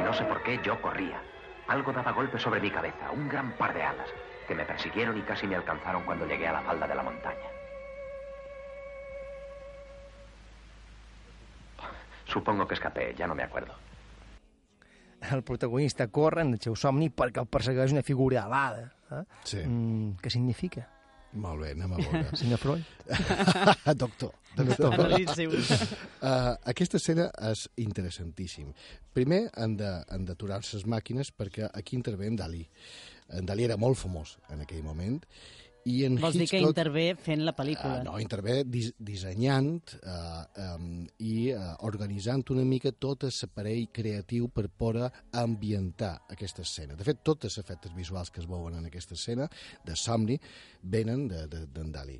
No sé por qué yo corría. Algo daba golpes sobre mi cabeza, un gran par de alas, que me persiguieron y casi me alcanzaron cuando llegué a la falda de la montaña. Supongo que escapé, ya no me acuerdo. El protagonista corre en el seu somni perquè el persegueix una figura alada. Eh? Sí. Mm, què significa? Molt bé, anem a veure. [LAUGHS] Senyor Freud? [LAUGHS] doctor. doctor. Analitzi-ho. Uh, [LAUGHS] aquesta escena és interessantíssim. Primer han de- han d'aturar-se les màquines perquè aquí intervé en Dalí. En Dalí era molt famós en aquell moment i en Vols dir que Hitchcock... intervé fent la pel·lícula? Uh, no, intervé dis dissenyant uh, um, i uh, organitzant una mica tot l'aparell creatiu per poder ambientar aquesta escena. De fet, tots els efectes visuals que es veuen en aquesta escena de somni venen d'en de, de, Dalí.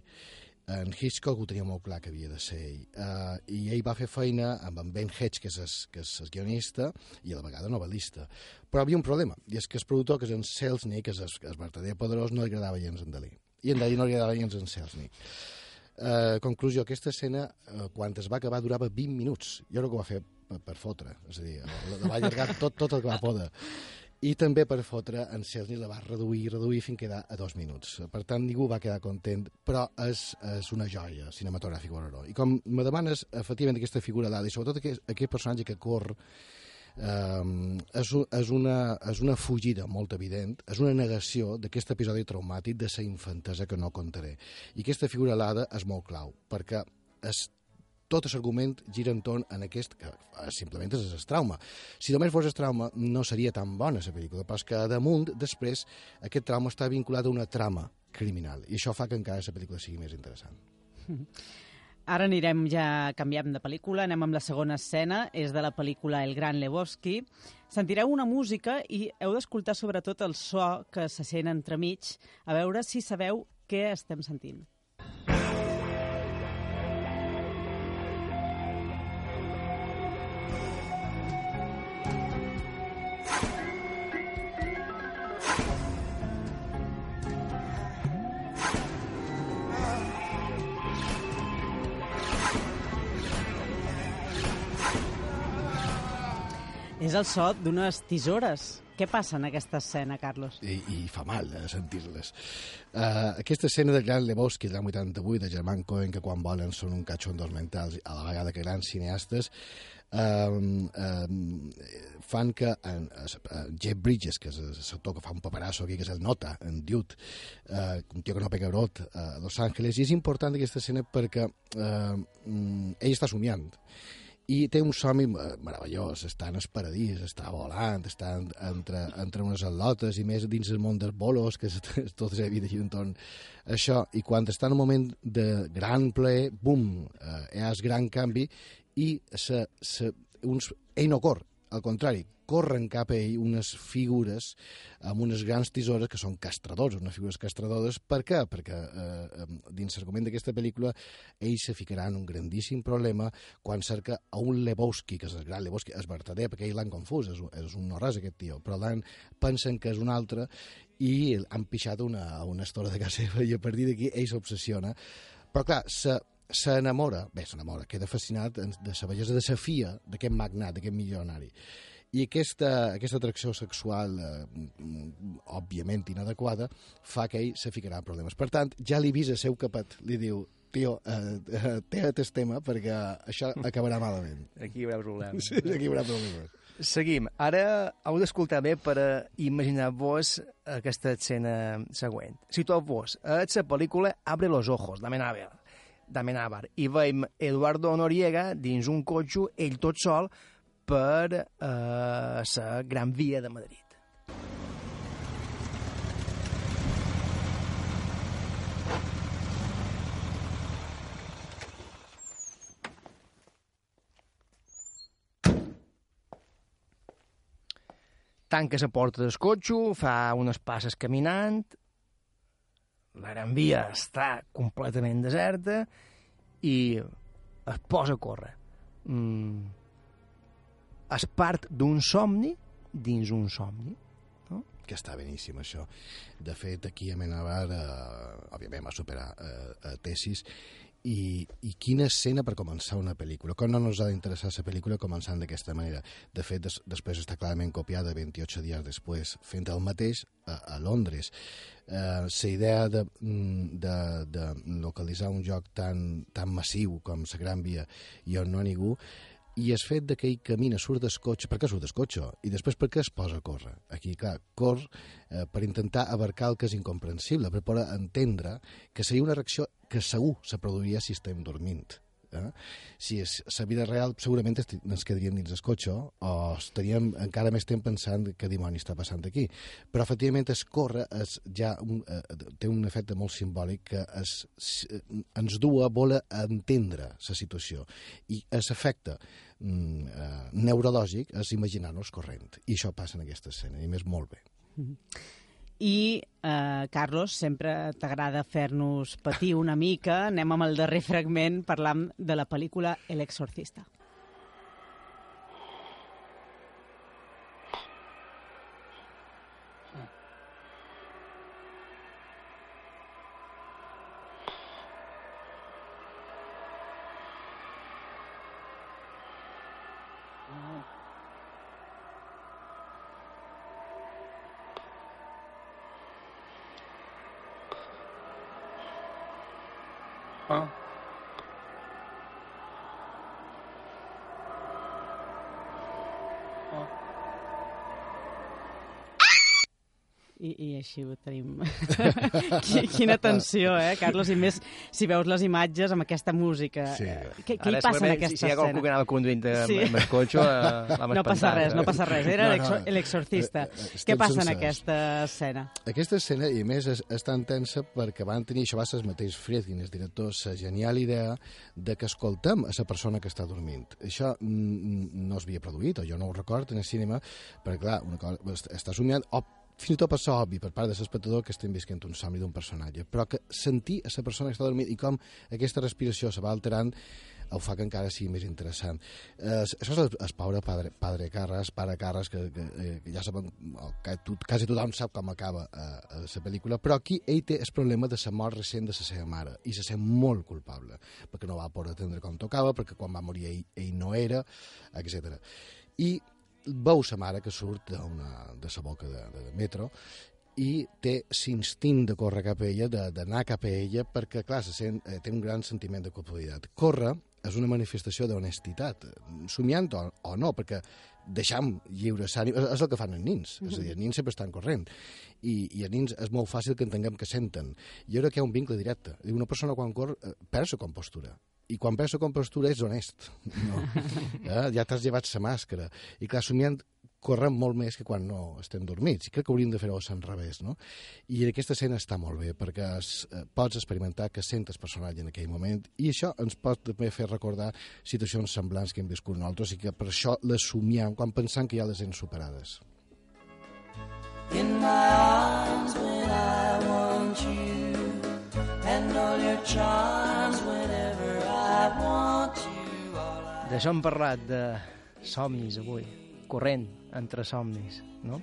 En Hitchcock ho tenia molt clar que havia de ser ell. Uh, I ell va fer feina amb en Ben Hedge, que és, el, que és el guionista, i a la vegada novel·lista. Però hi havia un problema, i és que el productor, que és en Selznick, que és el, el verdader poderós, no li agradava gens en Dalí. I en Dalí no li agradava gens en Selznick. Uh, conclusió, aquesta escena, uh, quan es va acabar, durava 20 minuts. Jo crec que ho va fer per, per fotre, és a dir, la, va allargar [LAUGHS] tot, tot el que va poder. I també per fotre, en Selznick la va reduir, reduir fins quedar a dos minuts. Per tant, ningú va quedar content, però és, és una joia cinematogràfica, Barberó. I com me demanes, efectivament, aquesta figura d'Ada, i sobretot aquest, aquest personatge que corre, Um, és, és, una, és una fugida molt evident, és una negació d'aquest episodi traumàtic de la infantesa que no contaré. I aquesta figura alada és molt clau, perquè és, tot l'argument gira entorn en aquest, que eh, simplement és el trauma. Si només fos el trauma, no seria tan bona la pel·lícula, però és que damunt, després, aquest trauma està vinculat a una trama criminal, i això fa que encara la pel·lícula sigui més interessant. [LAUGHS] Ara anirem ja, canviem de pel·lícula, anem amb la segona escena, és de la pel·lícula El Gran Lebowski. Sentireu una música i heu d'escoltar sobretot el so que se sent entremig, a veure si sabeu què estem sentint. És el so d'unes tisores. Què passa en aquesta escena, Carlos? I, i fa mal eh, sentir-les. Uh, aquesta escena del Gran Lebowski de l'any 88 de Germán Cohen, que quan volen són un catxondos mentals, a la vegada que grans cineastes, um, um, fan que en, uh, Jeff Bridges, que és l'actor que fa un paparasso aquí, que és el Nota, en Dude, uh, un tio que no pega brot a Los Angeles, i és important aquesta escena perquè uh, ell està somiant i té un somni meravellós, està en el paradís, està volant, està en, entre, entre unes al·lotes i més dins el món dels bolos, que és, tot és evident i entorn això, i quan està en un moment de gran ple, bum, eh, hi ha el gran canvi i se, se, uns, ell no cor, al contrari, corren cap a ell unes figures amb unes grans tisores que són castradors, unes figures castradores. Per què? Perquè eh, dins l'argument d'aquesta pel·lícula ell se ficarà en un grandíssim problema quan cerca a un Lebowski, que és el gran Lebowski, és verdader, perquè ell l'han confús, és, és un no res aquest tio, però l'han pensen que és un altre i han pixat una, una estora de casa seva i a partir d'aquí ell s'obsessiona. Però clar, se, s'enamora, bé, s'enamora, queda fascinat de la bellesa de la fia d'aquest magnat, d'aquest milionari. I aquesta, aquesta atracció sexual, eh, òbviament inadequada, fa que ell se ficarà en problemes. Per tant, ja li avisa seu capet, li diu, tio, eh, eh, té aquest tema perquè això acabarà malament. Aquí hi haurà problemes. Sí, aquí hi haurà problemes. Seguim. Ara heu d'escoltar bé per a imaginar-vos aquesta escena següent. Situeu-vos a la pel·lícula Abre los ojos, d'Amenábar. d'Amenábar. I veiem Eduardo Noriega dins un cotxe, ell tot sol, per eh, la Gran Via de Madrid. Tanca la porta del cotxe, fa unes passes caminant, la Gran Via està completament deserta i es posa a córrer. Mm, és part d'un somni dins un somni. Que està beníssim, això. De fet, aquí a Menavar, eh, òbviament, va superar eh, a tesis i, i quina escena per començar una pel·lícula. Com no ens ha d'interessar la pel·lícula començant d'aquesta manera? De fet, des, després està clarament copiada 28 dies després, fent el mateix a, a Londres. La eh, idea de, de, de localitzar un joc tan, tan massiu com la Gran Via i on no ha ningú i el fet que ell camina, surt del cotxe, per surt del cotxe? I després per què es posa a córrer? Aquí, clar, cor eh, per intentar abarcar el que és incomprensible, per poder entendre que seria una reacció que segur se produiria si estem dormint. Eh? Si és la vida real, segurament ens quedaríem dins el cotxe o estaríem encara més temps pensant què dimoni està passant aquí. Però, efectivament, es corre es, ja un, eh, té un efecte molt simbòlic que es, ens du a voler entendre la situació. I l'efecte mm, eh, neurològic és imaginar-nos corrent. I això passa en aquesta escena, i més molt bé. Mm -hmm. I, eh, Carlos, sempre t'agrada fer-nos patir una mica. Anem amb el darrer fragment parlant de la pel·lícula El exorcista. Ah. I, I així ho tenim. [LAUGHS] Qui- Quina tensió, eh, Carlos? I més si veus les imatges amb aquesta música. Sí. Eh, Què, què Ara, hi passa en aquesta si hi ha escena? que anava conduint de- Sí. amb el cotxe, eh, l'hem [LAUGHS] No passa res, eh? no passa res. Era No, no, l'exor- l'exorcista. eh, eh, Què passa en aquesta escena? Aquesta escena, i més, és, és tan tensa perquè van tenir, això va ser el mateix Friedkin, el director, la genial idea de que escoltem a la persona que està dormint. Això no es havia produït, o jo no ho record en el cinema, perquè, clar, una cosa, est- està somiant, o fins i tot passa obvi per part de l'espectador que estem visquent un somni d'un personatge, però que sentir a la persona que està dormint i com aquesta respiració se va alterant ho fa que encara sigui més interessant. Eh, això és el, el pobre padre, padre Carras, pare Carras, que, que, eh, que ja sabem, o que tot, quasi tothom sap com acaba eh, la pel·lícula, però aquí ell té el problema de la mort recent de la seva mare i se sent molt culpable, perquè no va poder atendre com tocava, perquè quan va morir ell, ell no era, etc. I veu sa mare que surt d'una- de la boca de, de, de metro i té l'instint de córrer cap a ella, d'anar cap a ella, perquè, clar, se sent, eh, té un gran sentiment de culpabilitat. Córrer és una manifestació d'honestitat, somiant o, o no, perquè deixam lliures ànim, és, el que fan els nins, és a dir, els nins sempre estan corrent, i, i els nins és molt fàcil que entenguem que senten. I ara que hi ha un vincle directe. Una persona quan corre eh, perd la compostura, i quan la compostura és honest. No? [LAUGHS] eh? Ja t'has llevat la màscara. I clar, somiant correm molt més que quan no estem dormits. I crec que hauríem de fer-ho al revés, no? I aquesta escena està molt bé, perquè es, eh, pots experimentar que sentes personatge en aquell moment, i això ens pot també fer recordar situacions semblants que hem viscut nosaltres, i que per això les somiem quan pensam que ja les hem superades. In my arms when I want you, and all your charms whenever D'això hem parlat de somnis avui, corrent entre somnis, no?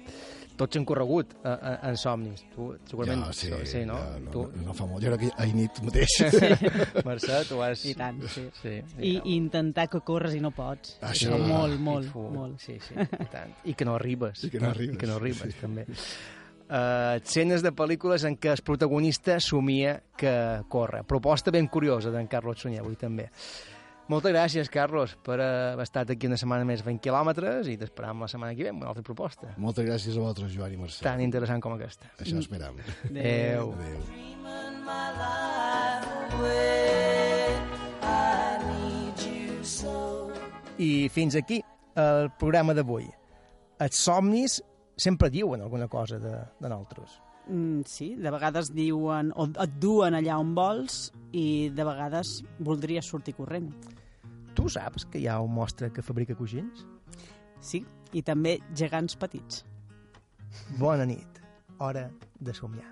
Tots han corregut a, a, en somnis. Tu, segurament... Ja, sí, sí no? ja, no, tu... no, no fa molt. Jo crec que ahir nit mateix. [LAUGHS] Mercè, tu has... I tant, sí. sí I, I intentar que corres i no pots. Això. Això, molt, I molt, fu, molt. Sí, sí, i tant. I que no arribes. I que no arribes. I que no arribes, Sí. sí. també. Uh, escenes de pel·lícules en què el protagonista somia que corre. Proposta ben curiosa d'en Carlos Sunyer avui també. Moltes gràcies, Carlos, per haver estat aquí una setmana més 20 quilòmetres i t'esperam la setmana que ve amb una altra proposta. Moltes gràcies a vosaltres, Joan i Mercè. Tan interessant com aquesta. Això esperam. Adéu. Adéu. so. I fins aquí el programa d'avui. Els somnis sempre diuen alguna cosa de, de nosaltres. Mm, sí, de vegades diuen o et duen allà on vols i de vegades voldries sortir corrent. Tu saps que hi ha un mostre que fabrica coixins? Sí, i també gegants petits. Bona nit. Hora de somiar.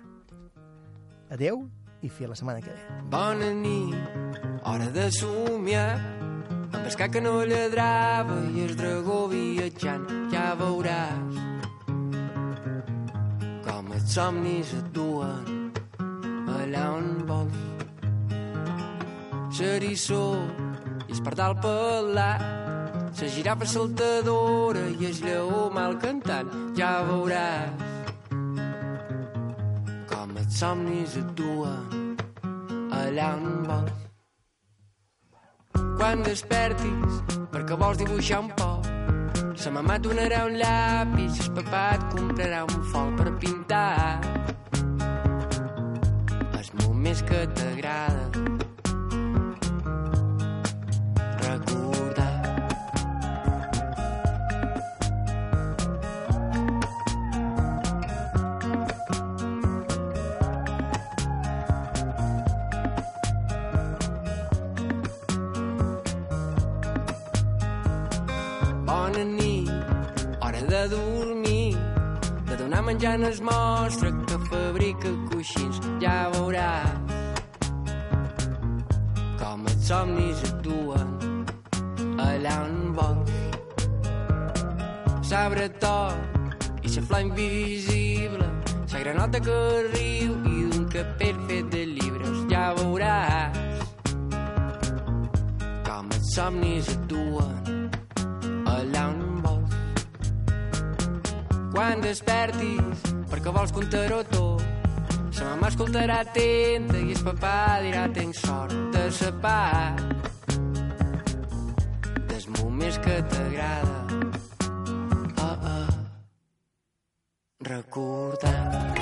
Adeu i fi a la setmana que ve. Bona nit, hora de somiar amb el que no lladrava i el dragó viatjant ja veuràs somnis et duen allà on vols l'eriçó i el pardal pelat la girafa saltadora i el lleó mal cantant ja veuràs com els somnis et duen allà on vols. Quan despertis, perquè vols dibuixar un poc, sa mamà et donarà un llapis, el papà et comprarà un fol per pintar. Els moments que t'agrada menjant el mostre que fabrica coixins. Ja veuràs com els somnis et duen allà on vols. Sabre tot i la flor invisible, la granota que riu i d'un capell fet de llibres. Ja veuràs com els somnis et quan despertis, perquè vols contar-ho tot. Sa mama escoltarà atenta i el papà dirà tens sort de sa part dels moments que t'agrada. Ah, ah. Recordar.